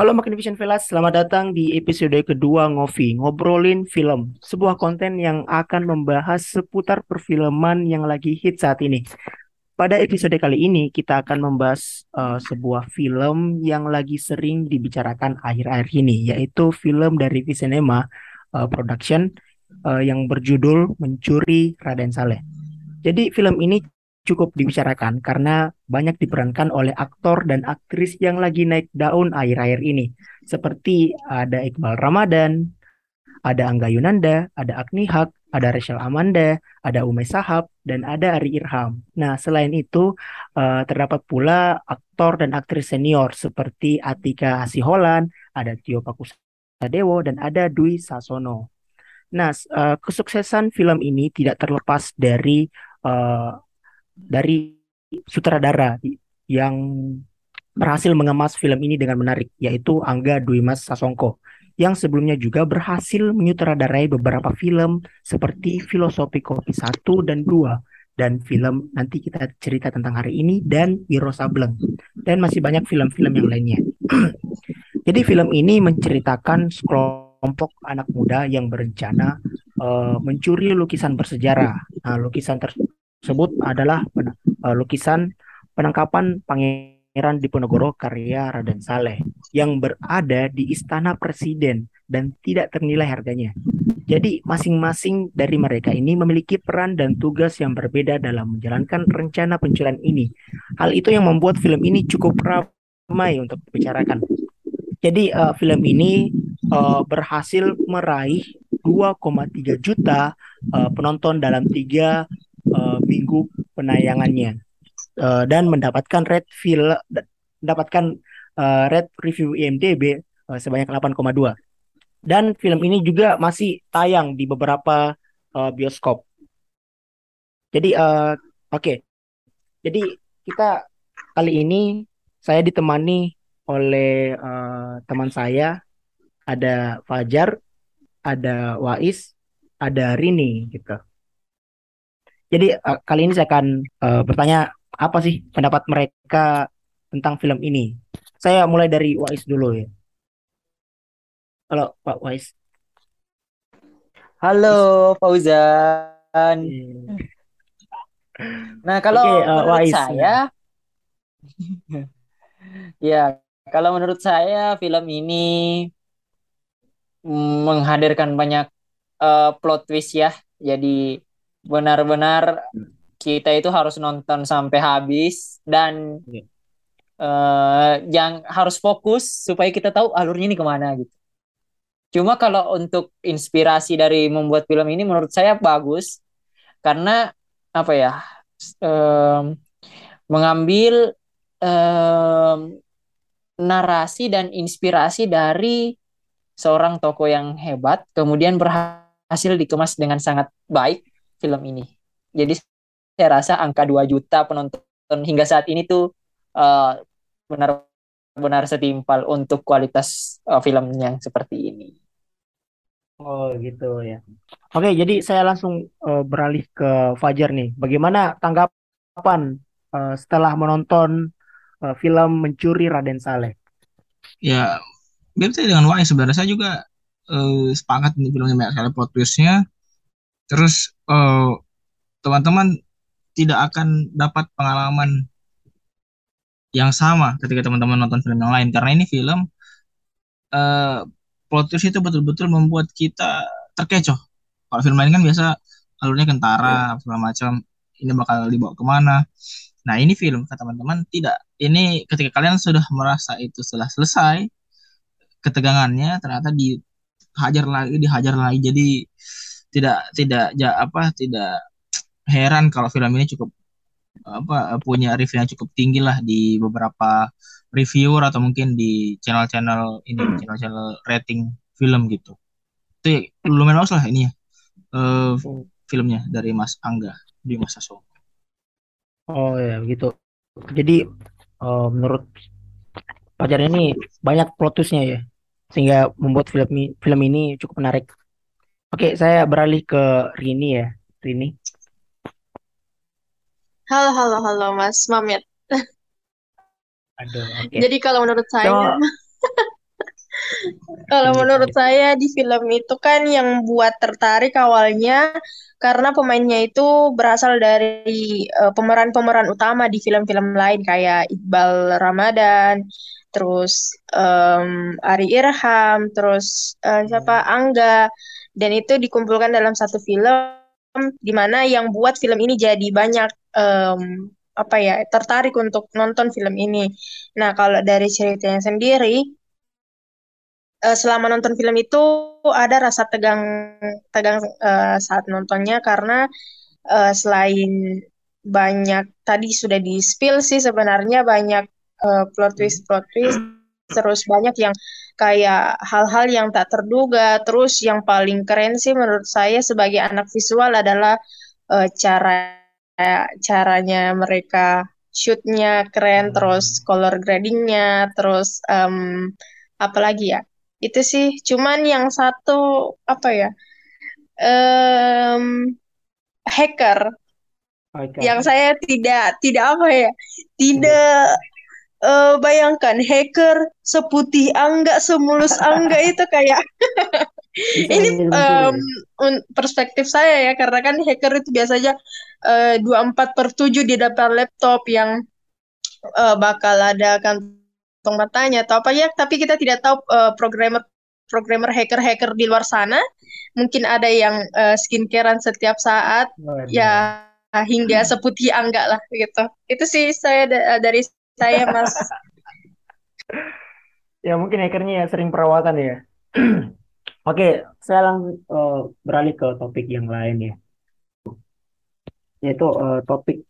Halo Magnificent Velas, selamat datang di episode kedua Ngopi, ngobrolin film, sebuah konten yang akan membahas seputar perfilman yang lagi hit saat ini. Pada episode kali ini kita akan membahas uh, sebuah film yang lagi sering dibicarakan akhir-akhir ini, yaitu film dari Visinema uh, Production uh, yang berjudul Mencuri Raden Saleh. Jadi film ini cukup dibicarakan karena banyak diperankan oleh aktor dan aktris yang lagi naik daun akhir-akhir ini. Seperti ada Iqbal Ramadan, ada Angga Yunanda, ada Agni Haq, ada Rachel Amanda, ada Umay Sahab, dan ada Ari Irham. Nah, selain itu, uh, terdapat pula aktor dan aktris senior seperti Atika Hasiholan, ada Tio Pakusadewo, dan ada Dwi Sasono. Nah, uh, kesuksesan film ini tidak terlepas dari uh, dari sutradara yang berhasil mengemas film ini dengan menarik, yaitu Angga Dwi Mas Sasongko, yang sebelumnya juga berhasil menyutradarai beberapa film seperti Filosofi Kopi 1 dan 2, dan film nanti kita cerita tentang hari ini, dan Wiro Sableng, dan masih banyak film-film yang lainnya. Jadi film ini menceritakan sekelompok anak muda yang berencana uh, mencuri lukisan bersejarah. Nah, lukisan tersebut tersebut adalah uh, lukisan penangkapan Pangeran Diponegoro karya Raden Saleh yang berada di Istana Presiden dan tidak ternilai harganya. Jadi masing-masing dari mereka ini memiliki peran dan tugas yang berbeda dalam menjalankan rencana pencurian ini. Hal itu yang membuat film ini cukup ramai untuk dibicarakan. Jadi uh, film ini uh, berhasil meraih 2,3 juta uh, penonton dalam tiga uh, minggu penayangannya uh, dan mendapatkan red feel mendapatkan uh, red review IMDb uh, sebanyak 8,2 dan film ini juga masih tayang di beberapa uh, bioskop. Jadi uh, oke. Okay. Jadi kita kali ini saya ditemani oleh uh, teman saya ada Fajar, ada Wais, ada Rini gitu. Jadi uh, kali ini saya akan uh, bertanya apa sih pendapat mereka tentang film ini. Saya mulai dari Wais dulu ya. Halo Pak Wais. Halo Fauzan. Iya. Nah kalau okay, uh, eh, menurut Wais, saya, ya kalau menurut saya film ini menghadirkan banyak uh, plot twist ya. Jadi benar-benar kita itu harus nonton sampai habis dan yeah. Iya. uh, yang harus fokus supaya kita tahu alurnya ini ke mana gitu. Cuma kalau untuk inspirasi dari membuat film ini menurut saya bagus karena apa ya um, mengambil um, narasi dan inspirasi dari seorang tokoh yang hebat kemudian berhasil dikemas dengan sangat baik film ini. Jadi saya rasa angka 2 juta penonton hingga saat ini tuh uh, benar-benar setimpal untuk kualitas uh, film yang seperti ini. Oh gitu ya. Oke, jadi saya langsung uh, beralih ke Fajar nih. Bagaimana tanggapan uh, setelah menonton uh, film Mencuri Raden Saleh? Ya, beda dengan Wai sebenarnya saya juga uh, sepakat nih filmnya banyak sekali plot twistnya terus uh, teman-teman tidak akan dapat pengalaman yang sama ketika teman-teman nonton film yang lain. Karena ini film uh, plot twist itu betul-betul membuat kita terkecoh. Kalau film lain kan biasa alurnya kentara segala macam. Ini bakal dibawa ke mana? Nah ini film kata teman-teman tidak. Ini ketika kalian sudah merasa itu setelah selesai ketegangannya ternyata dihajar lagi dihajar lagi. Jadi tidak tidak ya apa tidak heran kalau film ini cukup apa punya review yang cukup tinggi lah di beberapa reviewer atau mungkin di channel-channel ini channel-channel rating film gitu. Itu lumayan bagus lah ini ya uh, filmnya dari Mas Angga di Mas Saso oh ya gitu jadi uh, menurut Pajar ini banyak plot twistnya ya sehingga membuat film film ini cukup menarik Oke, saya beralih ke Rini ya. Rini. Halo, halo, halo, Mas Mamit. Aduh, oke. Jadi kalau menurut saya, So, Kalau menurut saya di film itu kan yang buat tertarik awalnya karena pemainnya itu berasal dari uh, pemeran-pemeran utama di film-film lain kayak Iqbal Ramadan, terus um, Ari Irham, terus uh, siapa? Angga, dan itu dikumpulkan dalam satu film di mana yang buat film ini jadi banyak um, apa ya tertarik untuk nonton film ini. Nah kalau dari ceritanya sendiri, uh, selama nonton film itu ada rasa tegang tegang uh, saat nontonnya karena uh, selain banyak tadi sudah di spill sih sebenarnya banyak uh, plot twist plot twist terus banyak yang kayak hal-hal yang tak terduga. Terus yang paling keren sih menurut saya sebagai anak visual adalah uh, cara caranya mereka shootnya keren terus color gradingnya terus um, apalagi ya? Itu sih cuman yang satu apa ya um, hacker. Okay. yang saya tidak tidak apa ya tidak uh, bayangkan hacker seputih angga semulus angga itu kayak ini um, perspektif saya ya karena kan hacker itu biasanya eh, dua empat per tujuh di depan laptop yang uh, bakal ada kantong matanya atau apa ya. Tapi kita tidak tahu uh, programmer programmer hacker-hacker di luar sana. Mungkin ada yang uh, skincarean setiap saat oh, ya hingga seputih angga lah gitu. Itu sih saya dari saya mas ya mungkin hackernya ya sering perawatan ya oke saya langsung uh, beralih ke topik yang lain ya yaitu uh, topik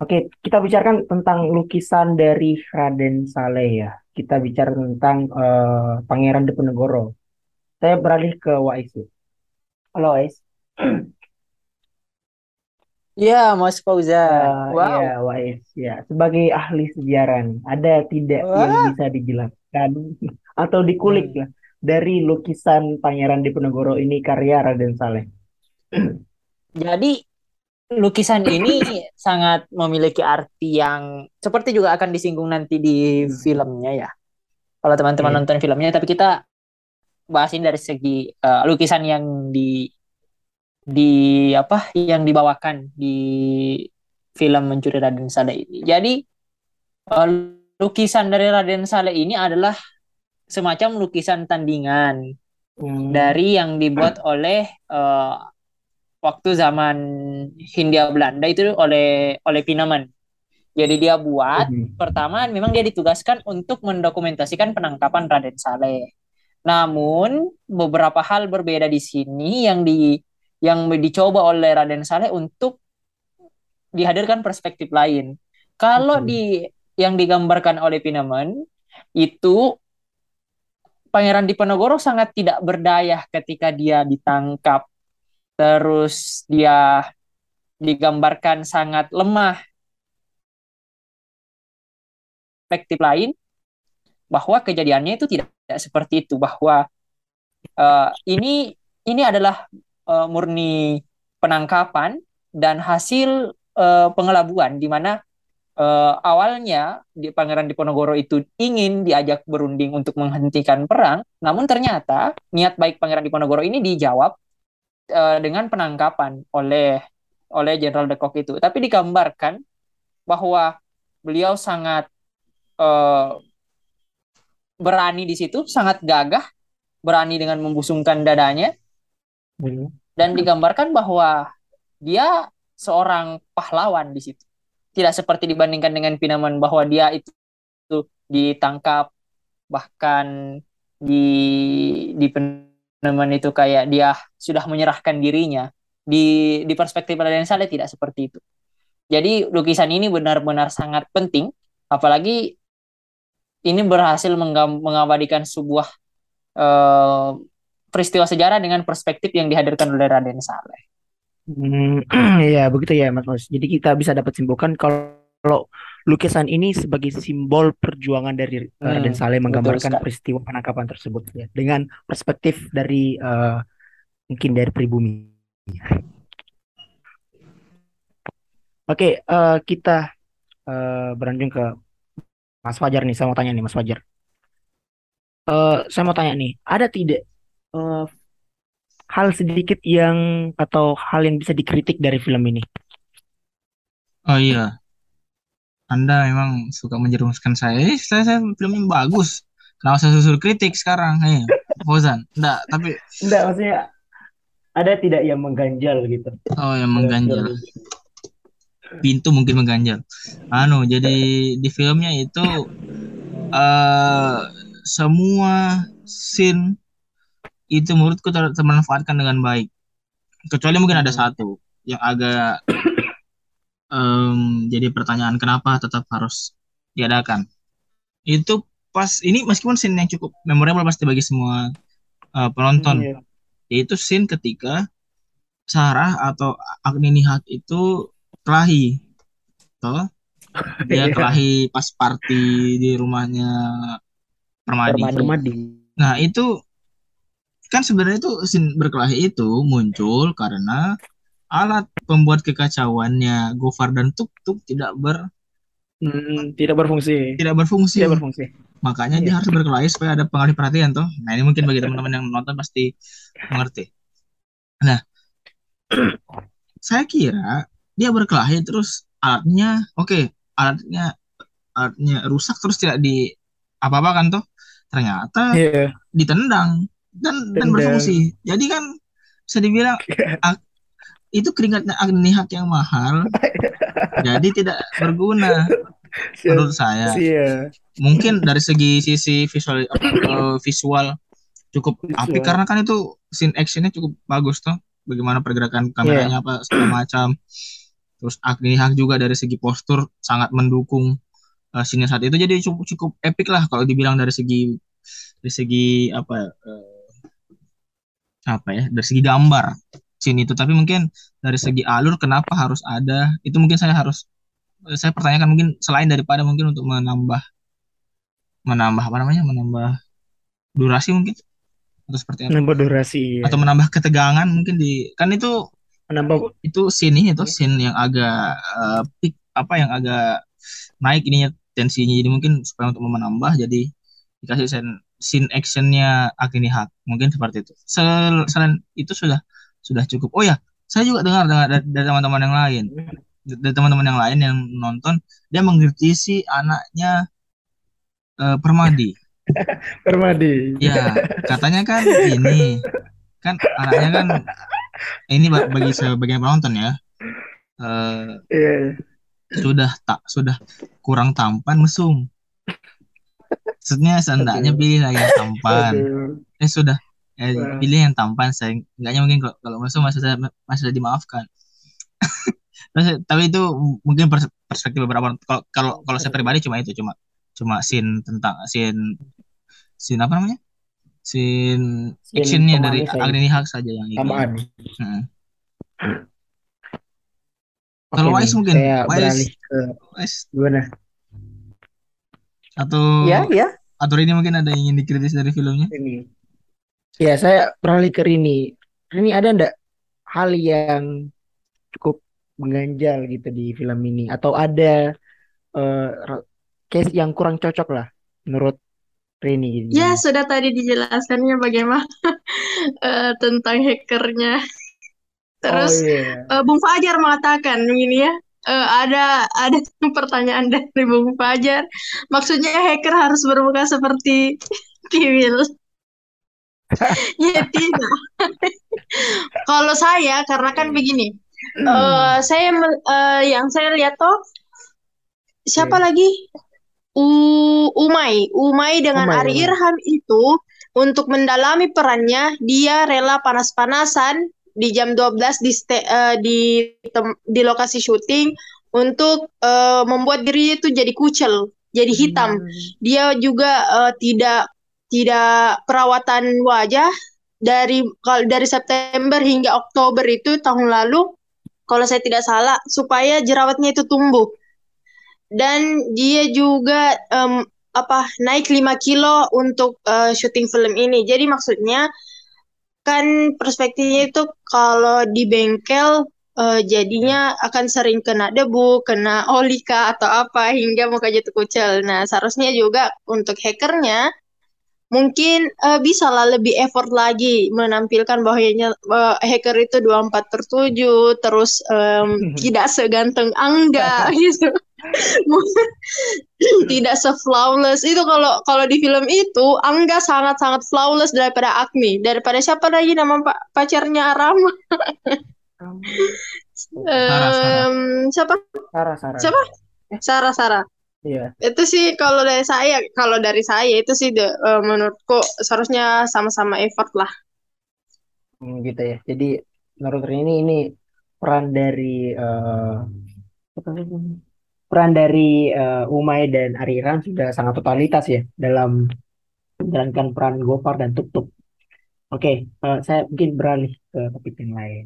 Oke, kita bicarakan tentang lukisan dari Raden Saleh ya. Kita bicara tentang uh, Pangeran Diponegoro. Saya beralih ke Wais. Halo Wais. Ya, Mas Fauzan. Uh, wow. Ya, Wais. Ya, sebagai ahli sejarah nih, ada tidak Wah. yang bisa dijelaskan atau dikulik hmm. lah dari lukisan Pangeran Diponegoro ini karya Raden Saleh? Jadi lukisan ini sangat memiliki arti yang seperti juga akan disinggung nanti di hmm. filmnya ya. Kalau teman-teman okay. nonton filmnya, tapi kita bahasin dari segi uh, lukisan yang di di apa yang dibawakan di film Mencuri Raden Saleh ini. Jadi uh, lukisan dari Raden Saleh ini adalah semacam lukisan tandingan hmm. dari yang dibuat oleh uh, waktu zaman Hindia Belanda itu oleh oleh Pinaman. Jadi dia buat hmm. pertama memang dia ditugaskan untuk mendokumentasikan penangkapan Raden Saleh. Namun beberapa hal berbeda di sini yang di yang dicoba oleh Raden Saleh untuk dihadirkan perspektif lain. Kalau di yang digambarkan oleh Pinaman itu Pangeran Diponegoro sangat tidak berdaya ketika dia ditangkap. Terus dia digambarkan sangat lemah. Perspektif lain bahwa kejadiannya itu tidak, tidak seperti itu bahwa uh, ini ini adalah uh, murni penangkapan dan hasil uh, pengelabuan di mana uh, awalnya di Pangeran Diponegoro itu ingin diajak berunding untuk menghentikan perang, namun ternyata niat baik Pangeran Diponegoro ini dijawab uh, dengan penangkapan oleh oleh Jenderal de Kock itu. Tapi digambarkan bahwa beliau sangat uh, berani di situ, sangat gagah, berani dengan membusungkan dadanya, hmm dan digambarkan bahwa dia seorang pahlawan di situ. Tidak seperti dibandingkan dengan Pinaman bahwa dia itu, itu ditangkap bahkan di di Pinaman itu kayak dia sudah menyerahkan dirinya. Di di perspektif Raden Saleh tidak seperti itu. Jadi lukisan ini benar-benar sangat penting apalagi ini berhasil mengabadikan sebuah uh, peristiwa sejarah dengan perspektif yang dihadirkan oleh Raden Saleh. Hmm, ya begitu ya Mas Mas. Jadi kita bisa dapat simpulkan kalau lukisan ini sebagai simbol perjuangan dari hmm, Raden Saleh menggambarkan peristiwa penangkapan tersebut ya dengan perspektif dari uh, mungkin dari pribumi. Oke, uh, kita uh, berlanjut ke Mas Fajar nih. Saya mau tanya nih Mas Fajar. eh, saya mau tanya nih, ada tidak eh, hal sedikit yang atau hal yang bisa dikritik dari film ini? Oh iya, Anda memang suka menjerumuskan saya. Eh, saya, saya filmnya bagus. Kenapa saya susul kritik sekarang? Eh, Fozan. Enggak, tapi Enggak, maksudnya ada tidak yang mengganjal gitu? oh yang mengganjal. Pintu mungkin mengganjal. Anu, jadi di filmnya itu eh semua scene itu menurutku ter- termanfaatkan dengan baik. Kecuali mungkin ada Hmm. satu yang agak em, jadi pertanyaan kenapa tetap harus diadakan. Itu pas ini meskipun scene yang cukup memorable pasti bagi semua eh, penonton, Iya. yaitu scene ketika Sarah atau Agni Nihat itu kelahi, toh dia Iya. kelahi pas party di rumahnya. Permadi. Permadi. Nah itu kan sebenarnya itu scene berkelahi itu muncul karena alat pembuat kekacauannya Gofar dan Tuk Tuk tidak ber Hmm, tidak berfungsi. tidak berfungsi. Tidak berfungsi. Makanya dia Iya. harus berkelahi supaya ada pengalih perhatian toh. Nah ini mungkin bagi teman-teman yang nonton pasti mengerti. Nah saya kira dia berkelahi terus alatnya oke alatnya alatnya rusak terus tidak di apa-apakan toh. Ternyata Iya. ditendang dan dan berfungsi. Jadi kan bisa dibilang ak- itu keringatnya Agni Hak yang mahal, jadi tidak berguna menurut saya. Iya. Mungkin dari segi sisi visual eh, visual cukup Visual. karena kan itu scene actionnya cukup bagus toh. Bagaimana pergerakan kameranya apa segala macam. Terus Agni Hak juga dari segi postur sangat mendukung uh, scene saat itu jadi cukup cukup epic lah kalau dibilang dari segi dari segi apa eh, apa ya dari segi gambar scene itu tapi mungkin dari segi alur kenapa harus ada itu mungkin saya harus saya pertanyakan mungkin selain daripada mungkin untuk menambah menambah apa namanya menambah durasi mungkin atau seperti apa Nambah durasi. Iya. atau menambah ketegangan mungkin di kan itu Menambah itu scene itu scene yang agak eh, peak apa yang agak naik ininya tensinya jadi mungkin supaya untuk menambah jadi dikasih scene scene actionnya Agni Hak mungkin seperti itu Sel- selain itu sudah sudah cukup oh ya saya juga dengar dengar dari, dari teman-teman yang lain dari teman-teman yang lain yang nonton dia mengkritisi anaknya eh, Permadi Permadi. ya katanya kan ini kan anaknya kan ini ba- bagi sebagian penonton ya eh, Iya. sudah tak sudah kurang tampan mesum. Maksudnya seenggaknya Aduh. pilih lagi yang tampan. Aduh. Eh sudah eh, Wah. pilih yang tampan. Saya enggaknya mungkin kalau, kalau mesum masih saya masih bisa dimaafkan. Terus, tapi itu mungkin pers- perspektif beberapa orang. Kalau kalau kalau saya pribadi cuma itu cuma cuma scene tentang scene scene apa namanya? Scene Scene actionnya dari. Agni Hak saja yang. Tambahan. Hmm. Kalau Wise mungkin, saya Wise. beralih ke Wes, gimana? Atau Ya, ya. atau ini mungkin ada yang ingin dikritis dari filmnya? Ini. Ya, saya beralih ke Rini. Rini ada ndak hal yang cukup mengganjal gitu di film ini atau ada eh, ra- case yang kurang cocok lah menurut Rini gitu. Ya, sudah tadi dijelaskannya bagaimana eh, tentang hackernya. Terus Oh iya. eh, Bung Fajar mengatakan ini ya, eh, ada ada pertanyaan dari Bung Fajar. Maksudnya hacker harus bermuka seperti Kiwil. Ya tidak. Kalau saya karena kan begini, eh, saya mel- eh, yang saya lihat toh siapa Iya. lagi? U Umay, Umay dengan Umay, Ari. Irham itu untuk mendalami perannya dia rela panas-panasan di jam 12 di ste- eh, di tem- di lokasi syuting untuk eh, membuat dirinya itu jadi kucel, jadi hitam. Hmm. Dia juga eh, tidak tidak perawatan wajah dari kalau dari September hingga Oktober itu tahun lalu kalau saya tidak salah supaya jerawatnya itu tumbuh. Dan dia juga em, apa naik 5 kilo untuk eh, syuting film ini. Jadi maksudnya kan perspektifnya itu kalau di bengkel eh, jadinya akan sering kena debu, kena oli kah atau apa hingga muka jatuh kucel. Nah, seharusnya juga untuk hackernya mungkin uh, bisa lah lebih effort lagi menampilkan bahwanya uh, hacker itu 24 per 7 terus um, tidak seganteng Angga gitu tidak se-flawless. Itu kalau kalau di film itu Angga sangat-sangat flawless daripada Agni. Daripada siapa lagi nama pak pacarnya Rama? Um, siapa? Sarah Sarah. Siapa? Sarah Sarah. Iya. Itu sih kalau dari saya, kalau dari saya itu sih de, uh, menurutku seharusnya sama-sama effort lah. Hmm, gitu ya. Jadi menurut ini ini peran dari uh, peran dari uh, Umay dan Ariran sudah sangat totalitas ya dalam menjalankan peran Gopar dan Tuk Tuk. Oke, uh, saya mungkin beralih ke topik yang lain.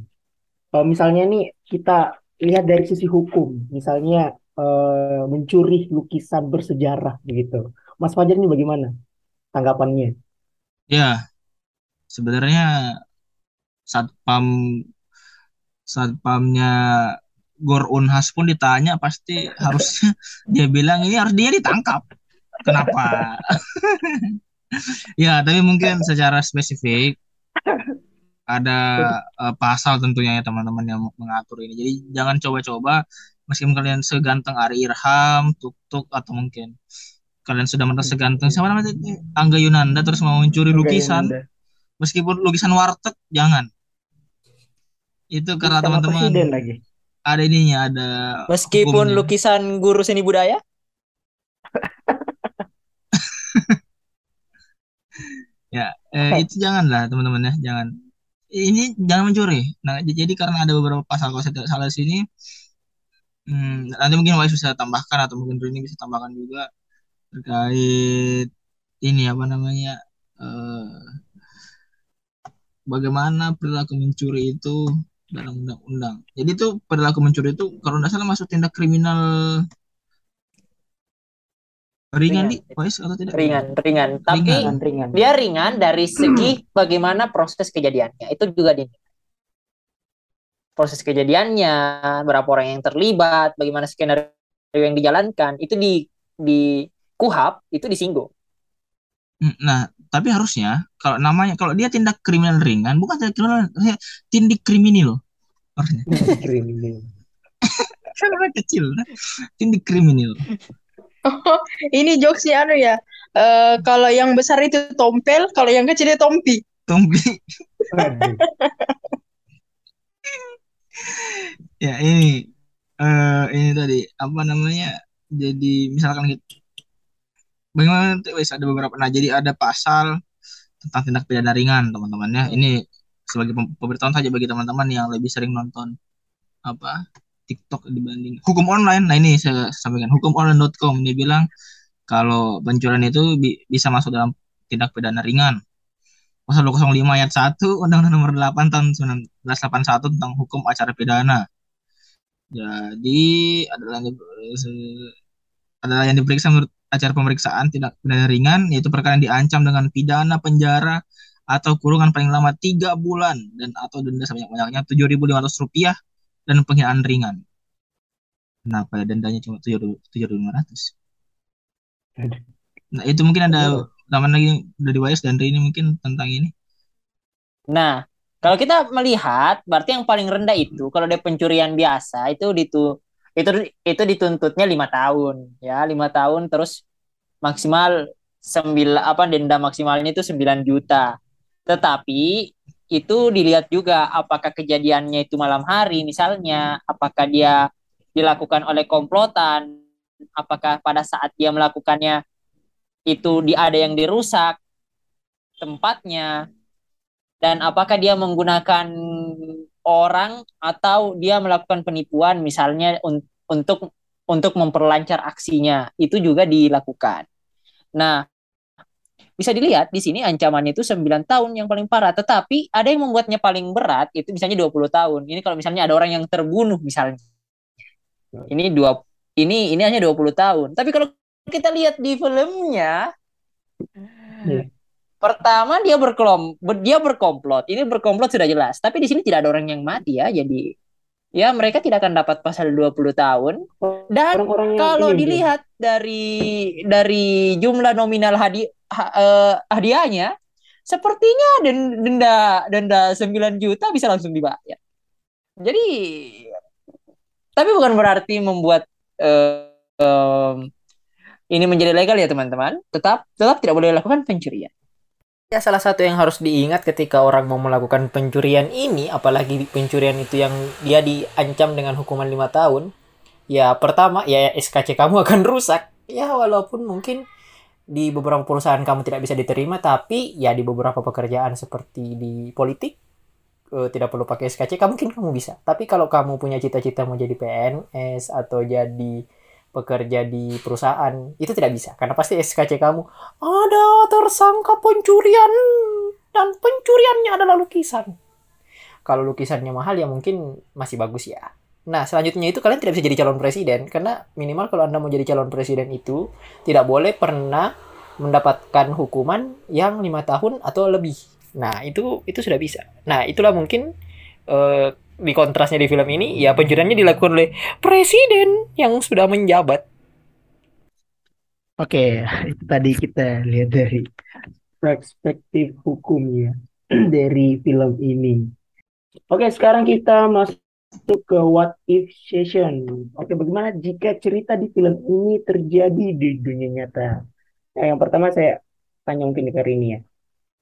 Uh, misalnya nih kita lihat dari sisi hukum, misalnya uh, mencuri lukisan bersejarah begitu. Mas Fajar ini bagaimana tanggapannya? Ya, sebenarnya satpam satpamnya Gor Unhas pun ditanya pasti harusnya dia bilang ini harus dia ditangkap. Kenapa? ya, tapi mungkin secara spesifik ada uh, pasal tentunya ya teman-teman yang mengatur ini. Jadi jangan coba-coba. Meskipun kalian seganteng Ari Irham, Tuk Tuk atau mungkin kalian sudah merasa seganteng siapa namanya Angga Yunanda terus mau mencuri lukisan. Meskipun lukisan warteg jangan. Itu karena teman-teman ada ininya ada meskipun hukumnya. lukisan guru seni budaya? Ya eh, itu janganlah teman-teman ya jangan. Ini jangan mencuri. Nah jadi karena ada beberapa pasal kalau saya tidak salah sini Hmm, nanti mungkin Wais bisa tambahkan atau mungkin Rini bisa tambahkan juga terkait ini apa namanya uh, bagaimana perilaku mencuri itu dalam undang-undang. Jadi itu perilaku mencuri itu kalau tidak salah masuk tindak kriminal ringan, ringan. di Wais atau tidak? Ringan, ringan. Tapi ringan, ringan. dia ringan dari segi bagaimana proses kejadiannya. Itu juga di proses kejadiannya, berapa orang yang terlibat, bagaimana skenario yang dijalankan, itu di di kuhap itu disinggung. Hmm, nah, tapi harusnya kalau namanya kalau dia tindak kriminal ringan, bukan tindak kriminal, tindik kriminal. Harusnya. kriminal. Karena kecil, nah. tindik kriminal. Oh, ini jokesnya anu ya. Uh, kalau yang besar itu tompel, kalau yang kecil itu tompi. Tompi. ya ini uh, ini tadi apa namanya jadi misalkan gitu bagaimana wes ada beberapa nah jadi ada pasal tentang tindak pidana ringan teman-teman ya. Ini sebagai pemberitahuan saja bagi teman-teman yang lebih sering nonton apa TikTok dibanding hukum online. Nah ini saya sampaikan hukumonline.com dia bilang kalau pencurian itu bi bisa masuk dalam tindak pidana ringan. Pasal 205 ayat 1 Undang-Undang Nomor 8 tahun 1981 tentang hukum acara pidana. Jadi adalah yang adalah yang diperiksa menurut acara pemeriksaan tidak pidana ringan yaitu perkara yang diancam dengan pidana penjara atau kurungan paling lama tiga bulan dan atau denda sebanyak-banyaknya tujuh ribu lima ratus rupiah dan penghinaan ringan. Kenapa ya dendanya cuma tujuh ribu lima ratus? Nah itu mungkin ada Taman lagi dari Wise dan ini mungkin tentang ini. Nah, kalau kita melihat, berarti yang paling rendah itu kalau dia pencurian biasa itu ditu itu itu dituntutnya lima tahun, ya lima tahun terus maksimal sembilan apa denda maksimalnya itu 9 juta. Tetapi itu dilihat juga apakah kejadiannya itu malam hari misalnya, apakah dia dilakukan oleh komplotan, apakah pada saat dia melakukannya itu di ada yang dirusak tempatnya dan apakah dia menggunakan orang atau dia melakukan penipuan misalnya un untuk untuk memperlancar aksinya itu juga dilakukan. Nah, bisa dilihat di sini ancamannya itu 9 tahun yang paling parah, tetapi ada yang membuatnya paling berat itu misalnya 20 tahun. Ini kalau misalnya ada orang yang terbunuh misalnya. Ini dua ini ini hanya 20 tahun. Tapi kalau kita lihat di filmnya yeah. Pertama dia berkelom dia berkomplot ini berkomplot sudah jelas tapi di sini tidak ada orang yang mati ya jadi ya mereka tidak akan dapat pasal 20 tahun dan Orang-orang yang kalau ini, dilihat dari dari jumlah nominal hadi, ha- eh, hadiahnya sepertinya den- denda denda 9 juta bisa langsung dibayar. Jadi tapi bukan berarti membuat eh, em, ini menjadi legal ya teman-teman. Tetap tetap tidak boleh lakukan pencurian. Ya salah satu yang harus diingat ketika orang mau melakukan pencurian ini, apalagi pencurian itu yang dia diancam dengan hukuman lima tahun, ya pertama ya SKC kamu akan rusak. Ya walaupun mungkin di beberapa perusahaan kamu tidak bisa diterima, tapi ya di beberapa pekerjaan seperti di politik eh, tidak perlu pakai SKCK mungkin kamu bisa. Tapi kalau kamu punya cita-cita mau jadi PNS atau jadi pekerja di perusahaan itu tidak bisa karena pasti SKC kamu ada tersangka pencurian dan pencuriannya adalah lukisan. Kalau lukisannya mahal ya mungkin masih bagus ya. Nah, selanjutnya itu kalian tidak bisa jadi calon presiden karena minimal kalau Anda mau jadi calon presiden itu tidak boleh pernah mendapatkan hukuman yang lima tahun atau lebih. Nah, itu itu sudah bisa. Nah, itulah mungkin eh, di kontrasnya di film ini ya pencuriannya dilakukan oleh presiden yang sudah menjabat. Oke, itu tadi kita lihat dari perspektif hukumnya dari film ini. Oke, sekarang kita masuk ke what if session. Oke, bagaimana jika cerita di film ini terjadi di dunia nyata? Nah, yang pertama saya tanya mungkin ke Rini ya.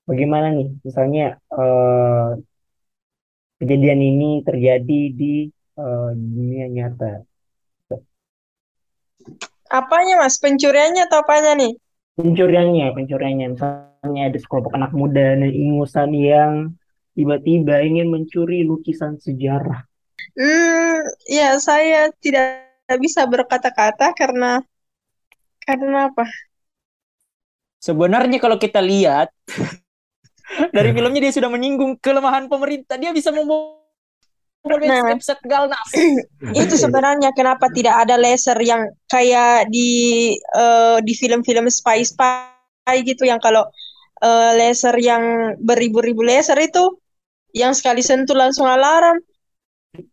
Bagaimana nih, misalnya eh, kejadian ini terjadi di eh, dunia nyata? Apanya mas? Pencuriannya atau apanya nih? pencuriannya, pencuriannya misalnya ada sekelompok anak muda dan ingusan yang tiba-tiba ingin mencuri lukisan sejarah. Hmm, ya saya tidak bisa berkata-kata karena karena apa? Sebenarnya kalau kita lihat dari filmnya dia sudah menyinggung kelemahan pemerintah. Dia bisa membawa Nah. Galnas. Itu sebenarnya kenapa tidak ada laser yang kayak di eh, di film-film spy spy gitu yang kalau eh, laser yang beribu-ribu laser itu yang sekali sentuh langsung alarm.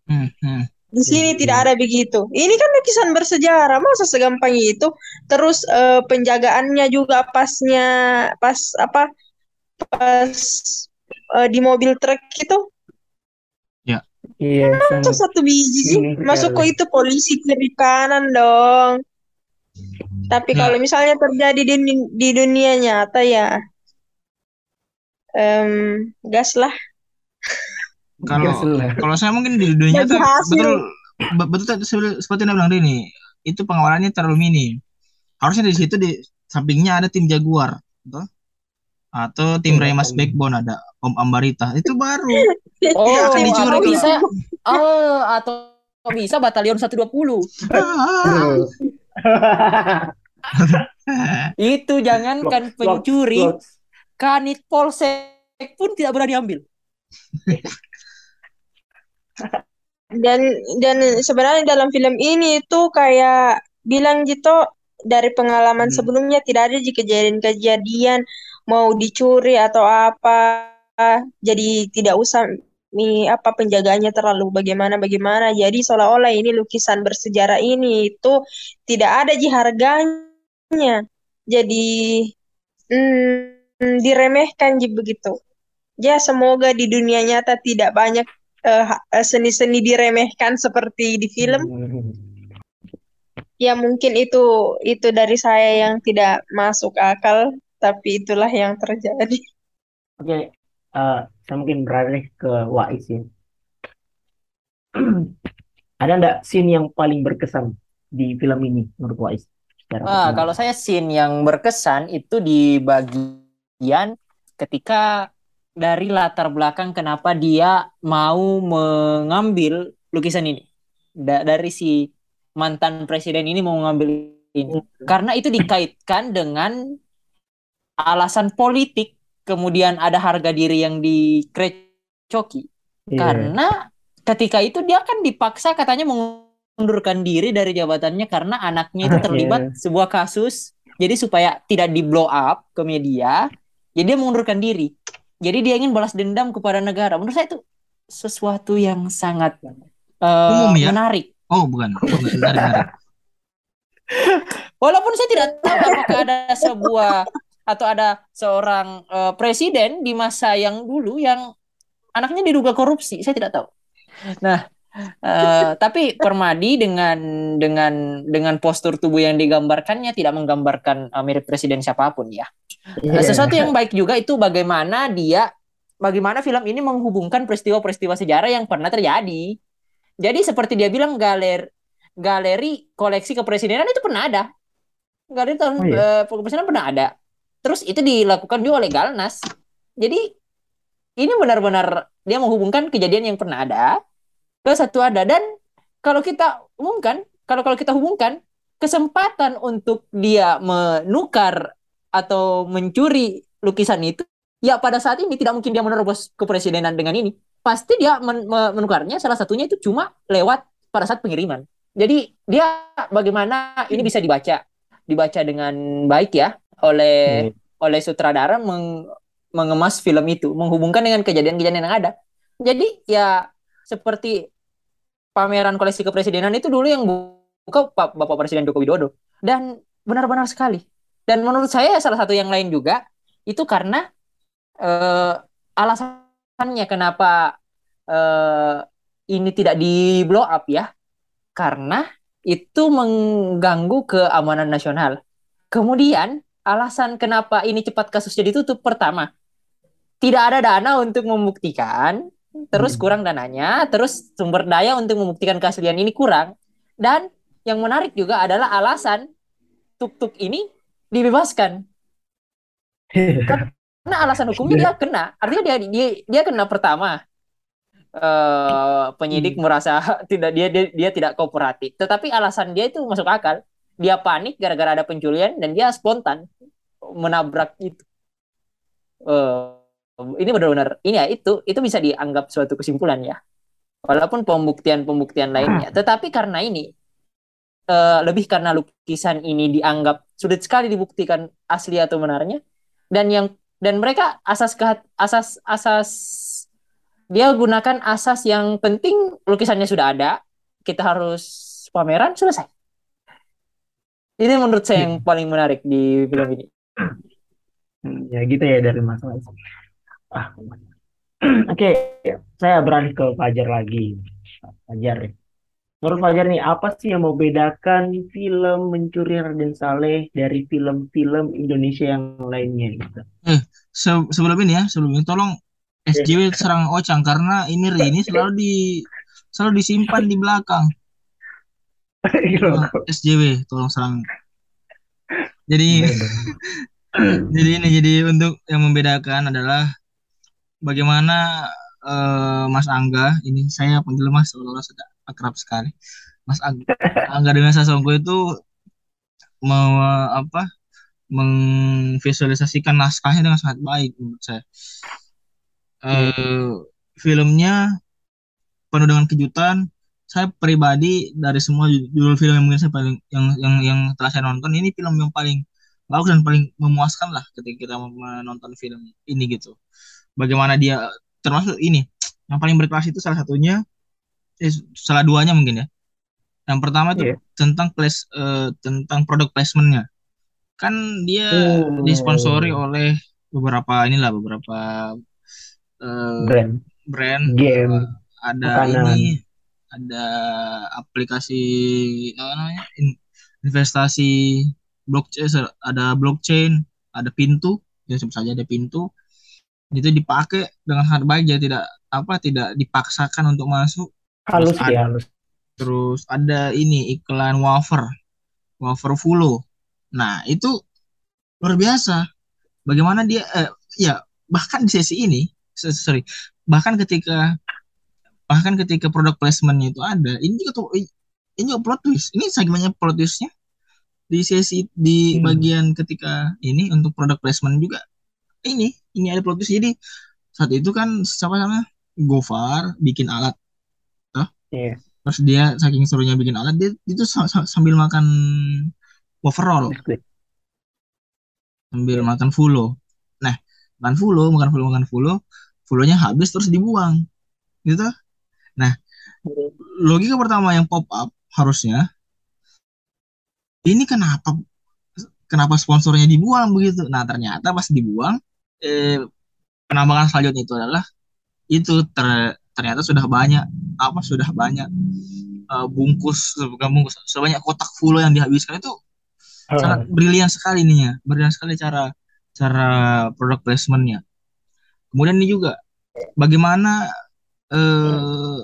Hmm, hmm. Di sini tidak ada begitu. Ini kan lukisan bersejarah, masa segampang itu? Terus eh, penjagaannya juga pasnya pas apa? Pas eh, di mobil truk itu Iya, Masa sangat satu biji sih? Ini Masuk kok itu polisi kiri kanan dong. Tapi Ya. kalau misalnya terjadi di, di dunia nyata ya, em, gas lah. Kalau kalau saya mungkin di dunia nyata betul be- betul tadi seperti yang bilang Rini itu pengawalannya terlalu minim. Harusnya di situ di sampingnya ada tim Jaguar, betul? Atau tim Iya, Remas. Backbone ada Om Ambarita. Itu baru. Oh, akan dicuri atau kalau- bisa oh, atau bisa batalion 120. Ah. Itu jangankan pencuri, kanit polsek pun tidak berani ambil. Dan dan sebenarnya dalam film ini itu kayak bilang gitu dari pengalaman Hmm. sebelumnya tidak ada kejadian-kejadian mau dicuri atau apa. Jadi tidak usah mi apa penjagaannya terlalu bagaimana bagaimana. Jadi seolah-olah ini lukisan bersejarah ini itu tidak ada ji harganya. Jadi hmm, diremehkan ji begitu. Ya semoga di dunia nyata tidak banyak eh, eh, seni-seni diremehkan seperti di film. Hmm. Ya mungkin itu itu dari saya yang tidak masuk akal, tapi itulah yang terjadi. Oke, eh, saya mungkin beralih ke Wais ya. Ada nggak scene yang paling berkesan di film ini menurut Wais? Ah, kalau saya scene yang berkesan itu di bagian ketika dari latar belakang kenapa dia mau mengambil lukisan ini. Da- dari si mantan presiden ini mau mengambil ini. Karena itu dikaitkan dengan alasan politik, kemudian ada harga diri yang dikrecoki. Iya. Karena ketika itu dia kan dipaksa katanya mengundurkan diri dari jabatannya karena anaknya itu Anaknya. terlibat sebuah kasus. Jadi supaya tidak di blow up ke media, jadi dia mengundurkan diri. Jadi dia ingin balas dendam kepada negara. Menurut saya itu sesuatu yang sangat uh, Umum ya? menarik. Oh, bukan. Bukan, menarik, menarik. Walaupun saya tidak tahu apakah ada sebuah atau ada seorang uh, presiden di masa yang dulu yang anaknya diduga korupsi, saya tidak tahu. Nah, uh, tapi Permadi dengan dengan dengan postur tubuh yang digambarkannya tidak menggambarkan uh, mirip presiden siapa pun ya. Yeah. Sesuatu yang baik juga itu bagaimana dia bagaimana film ini menghubungkan peristiwa-peristiwa sejarah yang pernah terjadi. Jadi seperti dia bilang galer galeri koleksi kepresidenan itu pernah ada. Galeri tahun oh, iya. uh, kepresidenan pernah ada. Terus itu dilakukan juga oleh Galnas. Jadi ini benar-benar dia menghubungkan kejadian yang pernah ada ke satu ada dan kalau kita umumkan, kalau kalau kita hubungkan kesempatan untuk dia menukar atau mencuri lukisan itu ya pada saat ini tidak mungkin dia menerobos kepresidenan dengan ini. Pasti dia men menukarnya salah satunya itu cuma lewat pada saat pengiriman. Jadi dia bagaimana ini bisa dibaca dibaca dengan baik ya oleh hmm. oleh sutradara meng, mengemas film itu, menghubungkan dengan kejadian-kejadian yang ada. Jadi ya seperti pameran koleksi kepresidenan itu dulu yang buka Bapak Presiden Joko Widodo dan benar-benar sekali. Dan menurut saya salah satu yang lain juga itu karena uh, alasannya kenapa uh, ini tidak di blow up ya karena itu mengganggu keamanan nasional. Kemudian alasan kenapa ini cepat kasusnya ditutup pertama tidak ada dana untuk membuktikan, terus hmm. kurang dananya, terus sumber daya untuk membuktikan keaslian ini kurang. Dan yang menarik juga adalah alasan tuk-tuk ini dibebaskan. Karena alasan hukumnya dia kena, artinya dia dia dia kena pertama uh, penyidik hmm. merasa tidak dia, dia dia tidak kooperatif. Tetapi alasan dia itu masuk akal. Dia panik gara-gara ada penculian dan dia spontan menabrak itu. Uh, ini benar-benar ini ya itu itu bisa dianggap suatu kesimpulan ya. Walaupun pembuktian-pembuktian lainnya, tetapi karena ini uh, lebih karena lukisan ini dianggap sulit sekali dibuktikan asli atau benarnya dan yang dan mereka asas kehat, asas asas dia gunakan asas yang penting lukisannya sudah ada kita harus pameran selesai ini menurut saya yang paling menarik di film ini. Hmm, ya gitu ya dari masalah itu ah. Oke okay. saya beralih ke Fajar lagi. Fajar. Menurut Fajar nih apa sih yang membedakan film Mencuri Raden Saleh dari film-film Indonesia yang lainnya gitu? Eh se sebelum ini ya sebelum ini tolong SJW serang Ocang karena ini ini selalu di selalu disimpan di belakang. Nah, SJW tolong serang. Jadi jadi ini jadi untuk yang membedakan adalah bagaimana uh, Mas Angga ini saya panggil Mas seolah sudah akrab sekali. Mas Angga, Angga dengan Sasongko itu mau apa mengvisualisasikan naskahnya dengan sangat baik menurut saya uh, filmnya penuh dengan kejutan saya pribadi dari semua judul film yang mungkin saya paling yang yang yang telah saya nonton ini film yang paling bagus dan paling memuaskan lah ketika kita menonton film ini gitu bagaimana dia termasuk ini yang paling berkelas itu salah satunya eh, salah duanya mungkin ya yang pertama itu yeah. tentang place uh, tentang produk placementnya kan dia oh. disponsori oleh beberapa inilah beberapa uh, brand brand game ada makanan. ini ada aplikasi apa namanya investasi blockchain ada blockchain ada pintu ya sebut saja ada pintu. Itu dipakai dengan hard baik jadi tidak apa tidak dipaksakan untuk masuk. Halus terus ya ada, halus terus ada ini iklan wafer wafer fulo nah itu luar biasa. Bagaimana dia eh, ya bahkan di sesi ini sorry bahkan ketika bahkan ketika produk placementnya itu ada ini juga tuh ini juga plot twist. Ini segmennya plot twistnya. Di sesi di hmm. bagian ketika ini untuk produk placement juga ini ini ada plot twist. Jadi saat itu kan siapa namanya? Gofar bikin alat tuh yeah. terus dia saking serunya bikin alat dia itu sambil makan overall sambil makan fulo. Nah makan fulo makan fulo makan fulo fulonya habis terus dibuang. Gitu nah logika pertama yang pop up harusnya ini kenapa kenapa sponsornya dibuang begitu? Nah ternyata pas dibuang eh, penambangan selanjutnya itu adalah itu ter, ternyata sudah banyak apa sudah banyak uh, bungkus bukan bungkus sebanyak kotak full yang dihabiskan itu sangat brilian sekali nih ya brilian sekali cara cara produk placementnya. Kemudian ini juga bagaimana eh,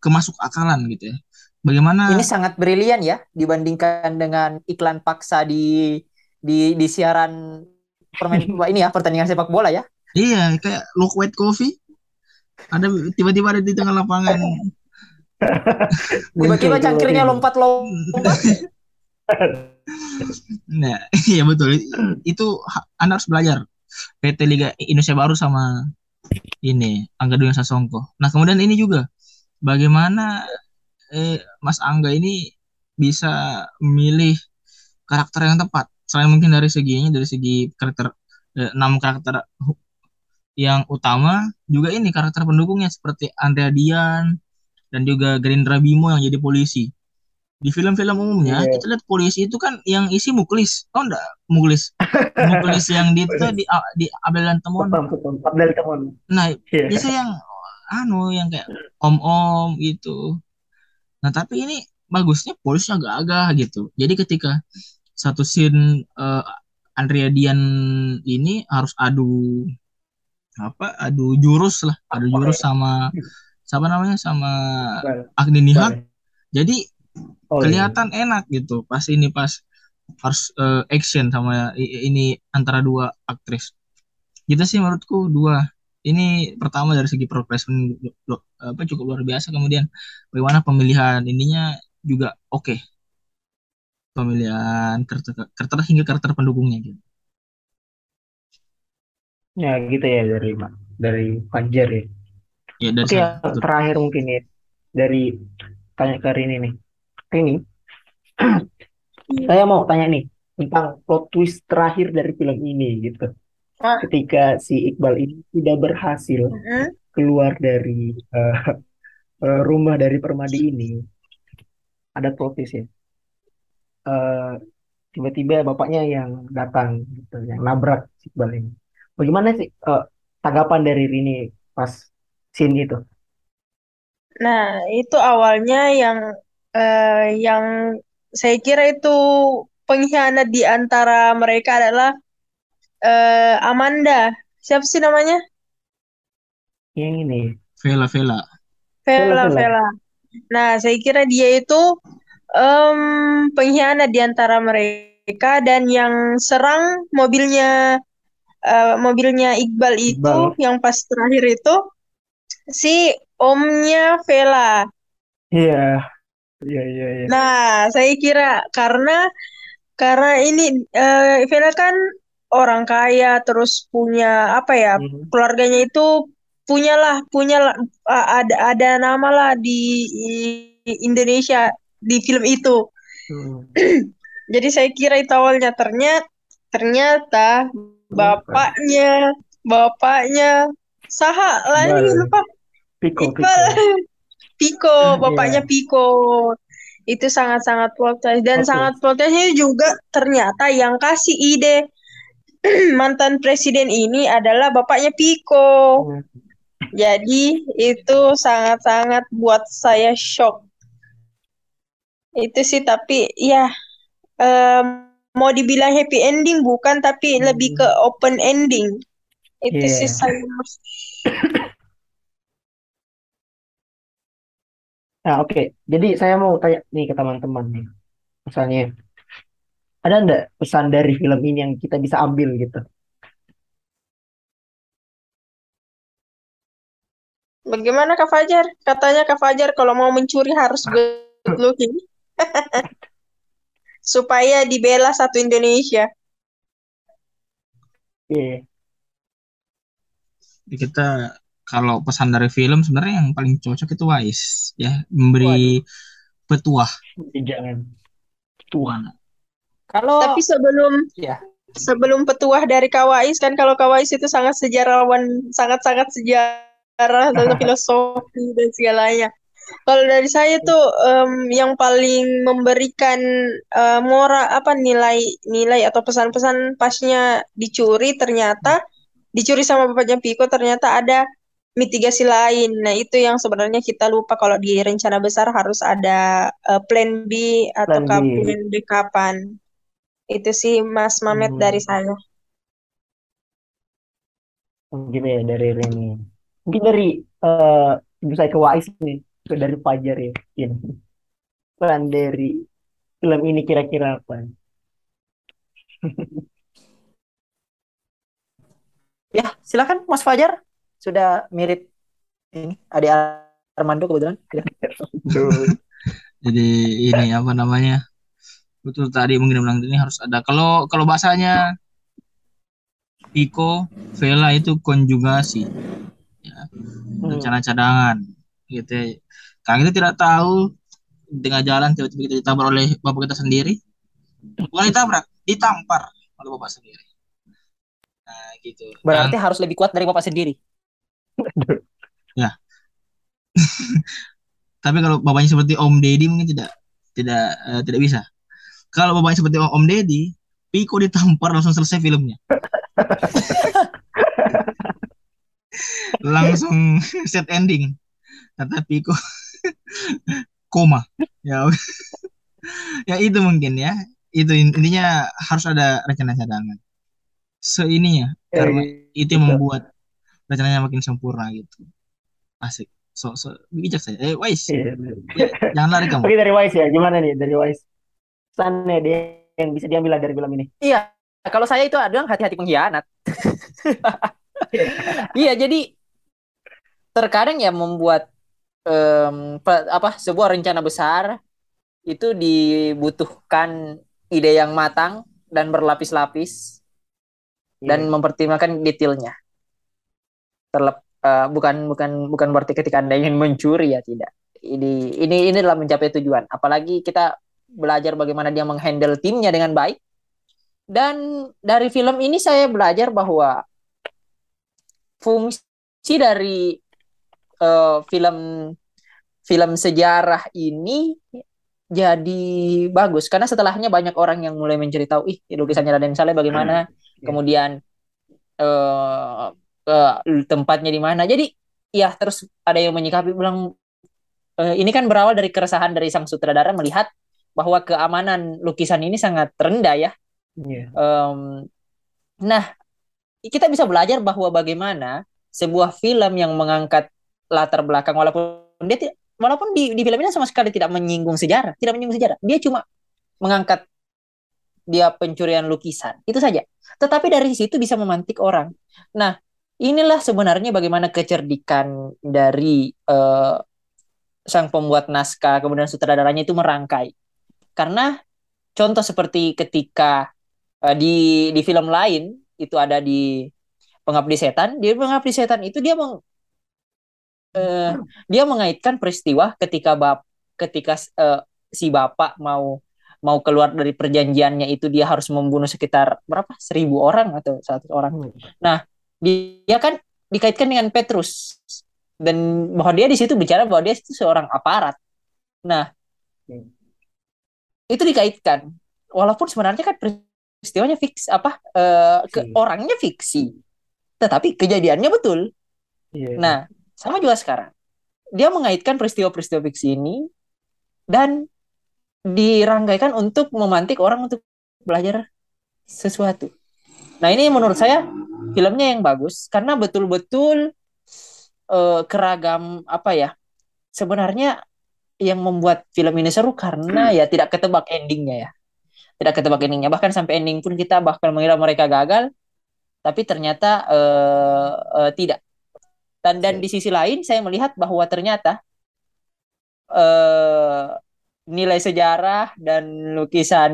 kemasuk akalan gitu ya. Bagaimana Ini sangat brilian ya dibandingkan dengan iklan paksa di di di siaran permain ini ya pertandingan sepak bola ya. iya kayak look white coffee. Ada tiba-tiba ada di tengah lapangan. Tiba-tiba cangkirnya lompat-lompat. nah iya betul. Itu anda harus belajar. PT Liga Indonesia Baru sama ini Angga Dwi Sasongko. Nah kemudian ini juga. Bagaimana eh, Mas Angga ini bisa memilih karakter yang tepat? Selain mungkin dari seginya dari segi karakter eh, enam karakter hu- yang utama juga ini karakter pendukungnya seperti Andrea Dian dan juga Gerindra Bimo yang jadi polisi di film-film umumnya Iya. kita lihat polisi itu kan yang isi muklis oh enggak muklis muklis yang di itu di di Abel dan Temon Betul, betul. Abdel Temon. nah Iya. biasa yang anu yang kayak om-om gitu nah tapi ini bagusnya polisi agak-agak gitu jadi ketika satu scene eh, Andrea Dian ini harus adu apa adu jurus lah adu jurus sama siapa namanya sama. Agni Nihal Bal. jadi Oh, iya. kelihatan enak gitu pas ini pas harus eh, action sama ini antara dua aktris. Gitu sih menurutku dua. Ini pertama dari segi lo- apa cukup luar biasa. Kemudian bagaimana pemilihan ininya juga oke. Pemilihan karakter, karakter hingga karakter pendukungnya gitu. Ya gitu ya dari dari Fajar ya. ya dari Oke, terakhir mungkin ya. Dari tanya ke Rini nih. Rini, saya mau tanya nih tentang plot twist terakhir dari film ini gitu. Ah. Ketika si Iqbal ini tidak berhasil keluar dari eh, rumah dari Permadi ini, ada plot twist ya. Eh, tiba-tiba bapaknya yang datang gitu, yang nabrak si Iqbal ini. Bagaimana sih eh, tanggapan dari Rini pas scene itu? Nah, itu awalnya yang eh, yang saya kira itu pengkhianat di antara mereka adalah eh, Amanda. Siapa sih namanya? Yang ini. Vela Vela Vela, Vela. Nah, saya kira dia itu em, pengkhianat di antara mereka dan yang serang mobilnya eh, mobilnya Iqbal itu Iqbal. yang pas terakhir itu si omnya Vela. Iya, iya, iya, iya. Nah, saya kira karena karena ini Vela kan orang kaya terus punya apa ya Mhm. keluarganya itu punyalah punya eh, ada ada nama lah di i- Indonesia di film itu. Hmm. Jadi saya kira itu awalnya ternyata ternyata bapaknya bapaknya Saha lah ini Iqbal. lupa Piko, Iqbal Piko. Piko bapaknya Iya. Piko itu sangat-sangat plot twist dan Oke. sangat plot twistnya juga ternyata yang kasih ide mantan presiden ini adalah bapaknya Piko Hmm. jadi itu sangat-sangat buat saya shock itu sih tapi ya em, mau dibilang happy ending bukan tapi lebih ke open ending itu sih Iya. saya Nah, oke. Jadi saya mau tanya nih ke teman-teman nih. Misalnya, ada nggak pesan dari film ini yang kita bisa ambil gitu? Bagaimana Kak Fajar? Katanya Kak Fajar kalau mau mencuri harus good looking. Supaya dibela satu Indonesia. Iya. Jadi kita kalau pesan dari film sebenarnya yang paling cocok itu Wise ya memberi petuah Jangan. Tuhan. Kalau Tapi sebelum ya sebelum petuah dari Kawais kan kalau Kawais itu sangat sejarawan, sangat-sangat sejarah dan filosofi dan segalanya. Kalau dari saya tuh em, yang paling memberikan eh, moral apa nilai nilai atau pesan-pesan pasnya dicuri ternyata dicuri sama bapaknya Piko ternyata ada mitigasi lain. Nah, itu yang sebenarnya kita lupa kalau di rencana besar harus ada eh, plan B atau Plan B. plan B kapan. Itu sih Mas Mamet Hmm. dari saya. Mungkin ya dari Reni. Mungkin dari eh ibu saya ke Wais nih, ke dari Fajar ya. Mungkin. Peran dari film ini kira-kira apa? Ya, silakan Mas Fajar. Sudah mirip ini Ade Armando kebetulan. Jadi ini apa namanya? Betul tadi mungkin bilang ini harus ada. Kalau kalau bahasanya Pico, Vela itu konjugasi, ya, Hmm. rencana cadangan, gitu. ya. Karena kita tidak tahu di tengah jalan tiba-tiba kita ditabrak oleh bapak kita sendiri, bukan ditabrak, ditampar oleh bapak sendiri. Nah, gitu. Berarti harus lebih kuat dari Bapak sendiri. Tapi kalau bapaknya seperti Om Deddy mungkin tidak tidak eh, tidak bisa. Kalau bapaknya seperti Om Deddy, Piko ditampar langsung selesai filmnya. langsung set ending. Kata Piko koma. Ya, ya itu mungkin ya. Itu in- intinya harus ada rencana cadangan. So ini ya, karena itu yang membuat rencananya makin sempurna gitu. Asik. So, so bijak saya. Eh, Wais, Iya. ya, jangan lari kamu. Oke dari Wise ya, gimana nih dari Wise? Pesannya dia yang bisa diambil dari film ini. Iya, kalau saya itu ada hati-hati pengkhianat. Iya, jadi terkadang ya membuat em, pe- apa sebuah rencana besar itu dibutuhkan ide yang matang dan berlapis-lapis dan mempertimbangkan detailnya. Terlep, eh, bukan bukan bukan berarti ketika Anda ingin mencuri ya tidak. Ini ini ini adalah mencapai tujuan. Apalagi kita belajar bagaimana dia menghandle timnya dengan baik. Dan dari film ini saya belajar bahwa fungsi dari eh, film film sejarah ini jadi bagus karena setelahnya banyak orang yang mulai mencari tahu ih lukisannya Raden Saleh bagaimana kemudian eh eh, tempatnya di mana jadi ya terus ada yang menyikapi bilang eh, ini kan berawal dari keresahan dari sang sutradara melihat bahwa keamanan lukisan ini sangat rendah ya Iya. Em, nah, kita bisa belajar bahwa bagaimana sebuah film yang mengangkat latar belakang walaupun dia tidak walaupun di, di film ini sama sekali tidak menyinggung sejarah, tidak menyinggung sejarah. Dia cuma mengangkat dia pencurian lukisan. Itu saja. Tetapi dari situ bisa memantik orang. Nah, inilah sebenarnya bagaimana kecerdikan dari eh, sang pembuat naskah kemudian sutradaranya itu merangkai. Karena contoh seperti ketika eh, di di film lain itu ada di Pengabdi Setan, di Pengabdi Setan itu dia meng, eh, dia mengaitkan peristiwa ketika bap ketika eh, si bapak mau mau keluar dari perjanjiannya itu dia harus membunuh sekitar berapa seribu orang atau satu orang. Nah dia kan dikaitkan dengan Petrus. Dan bahwa dia di situ bicara bahwa dia itu seorang aparat. Nah itu dikaitkan. Walaupun sebenarnya kan peristiwanya fix apa eh, ke Fiksi. orangnya fiksi. Tetapi kejadiannya betul. Iya. nah sama juga sekarang. Dia mengaitkan peristiwa-peristiwa fiksi ini dan diranggaikan untuk memantik orang untuk belajar sesuatu. Nah ini menurut saya filmnya yang bagus karena betul-betul eh, keragam apa ya sebenarnya yang membuat film ini seru karena ya tidak ketebak endingnya ya. Tidak ketebak endingnya. Bahkan sampai ending pun kita bahkan mengira mereka gagal tapi ternyata eh, eh, tidak. Dan dan di sisi lain saya melihat bahwa ternyata eh, nilai sejarah dan lukisan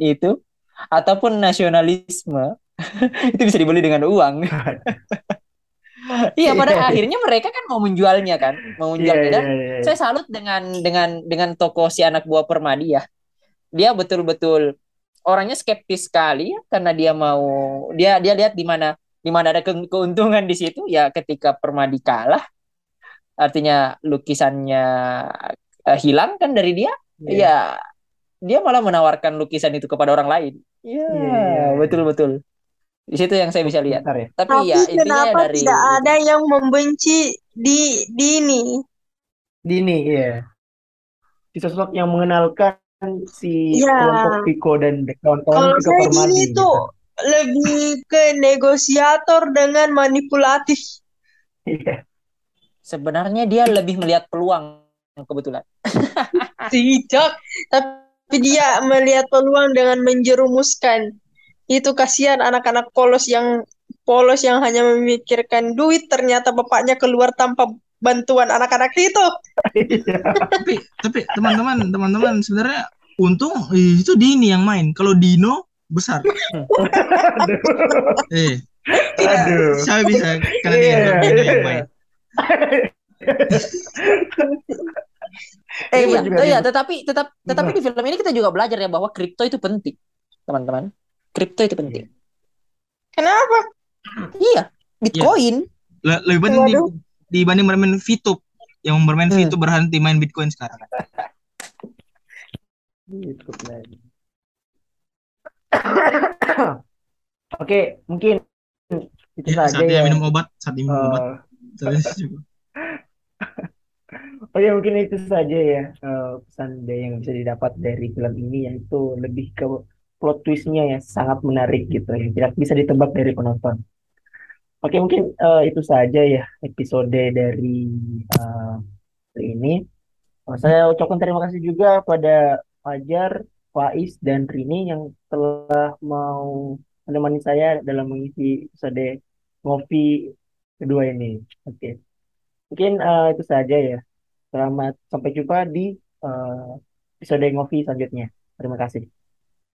itu ataupun nasionalisme itu bisa dibeli dengan uang iya pada akhirnya mereka kan mau menjualnya kan mau Iya, menjualnya iya, dan iya, iya. saya salut dengan dengan dengan toko si anak buah Permadi ya. Dia betul-betul orangnya skeptis sekali ya karena dia mau dia dia lihat di mana di mana ada ke- keuntungan di situ ya ketika Permadi kalah artinya lukisannya uh, hilang kan dari dia yeah. ya dia malah menawarkan lukisan itu kepada orang lain ya yeah, yeah. betul betul di situ yang saya bisa lihat ya. tapi, tapi ya intinya kenapa dari tidak ada yang membenci di Dini Dini ya si sosok yang mengenalkan si ya. kelompok Pico dan kawan-kawan Kalau saya Dini itu gitu. lebih ke negosiator dengan manipulatif iya sebenarnya dia lebih melihat peluang kebetulan. Tidak, tapi dia melihat peluang dengan menjerumuskan. Itu kasihan anak-anak polos yang polos yang hanya memikirkan duit ternyata bapaknya keluar tanpa bantuan anak-anak itu. tapi tapi teman-teman teman-teman sebenarnya untung itu Dini yang main. Kalau Dino besar. eh. Aduh. Saya bisa kalian yeah. yang main eh iya, oh, iya, tetapi tetap tetapi di film ini kita juga belajar ya bahwa kripto itu penting, teman-teman. Kripto itu penting. Kenapa? Iya, Bitcoin. Ya. lebih penting di, dibanding bermain VTube. Yang bermain hmm. VTube berhenti main Bitcoin sekarang. Oke, mungkin itu ya, saja ya. minum obat, saat minum uh, obat. Oke mungkin itu saja ya uh, pesan yang bisa didapat dari film ini yaitu lebih ke plot twistnya ya sangat menarik gitu yang tidak bisa ditebak dari penonton. Oke mungkin uh, itu saja ya episode dari uh, ini. Uh, saya ucapkan terima kasih juga pada Fajar, Faiz dan Rini yang telah mau menemani saya dalam mengisi episode ngopi kedua ini. Oke. Mungkin uh, itu saja ya. Selamat sampai jumpa di uh, episode Ngopi selanjutnya. Terima kasih.